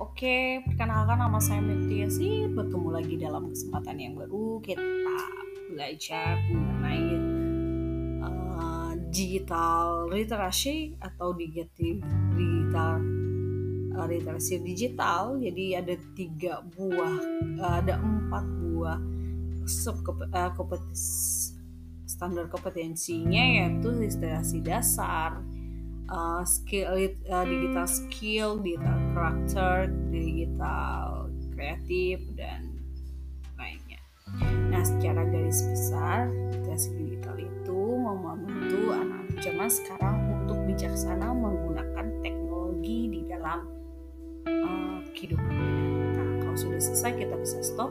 Oke, perkenalkan nama saya Metiasi. Bertemu lagi dalam kesempatan yang baru. Kita belajar mengenai uh, digital literasi atau digital digital uh, literasi digital. Jadi ada tiga buah, uh, ada empat buah sub uh, standar kompetensinya yaitu literasi dasar, uh, skill uh, digital skill, digital karakter, digital kreatif dan lainnya. Nah, secara garis besar, literasi digital itu membantu anak-anak zaman sekarang untuk bijaksana menggunakan teknologi di dalam uh, kehidupannya. Nah, kalau sudah selesai kita bisa stop.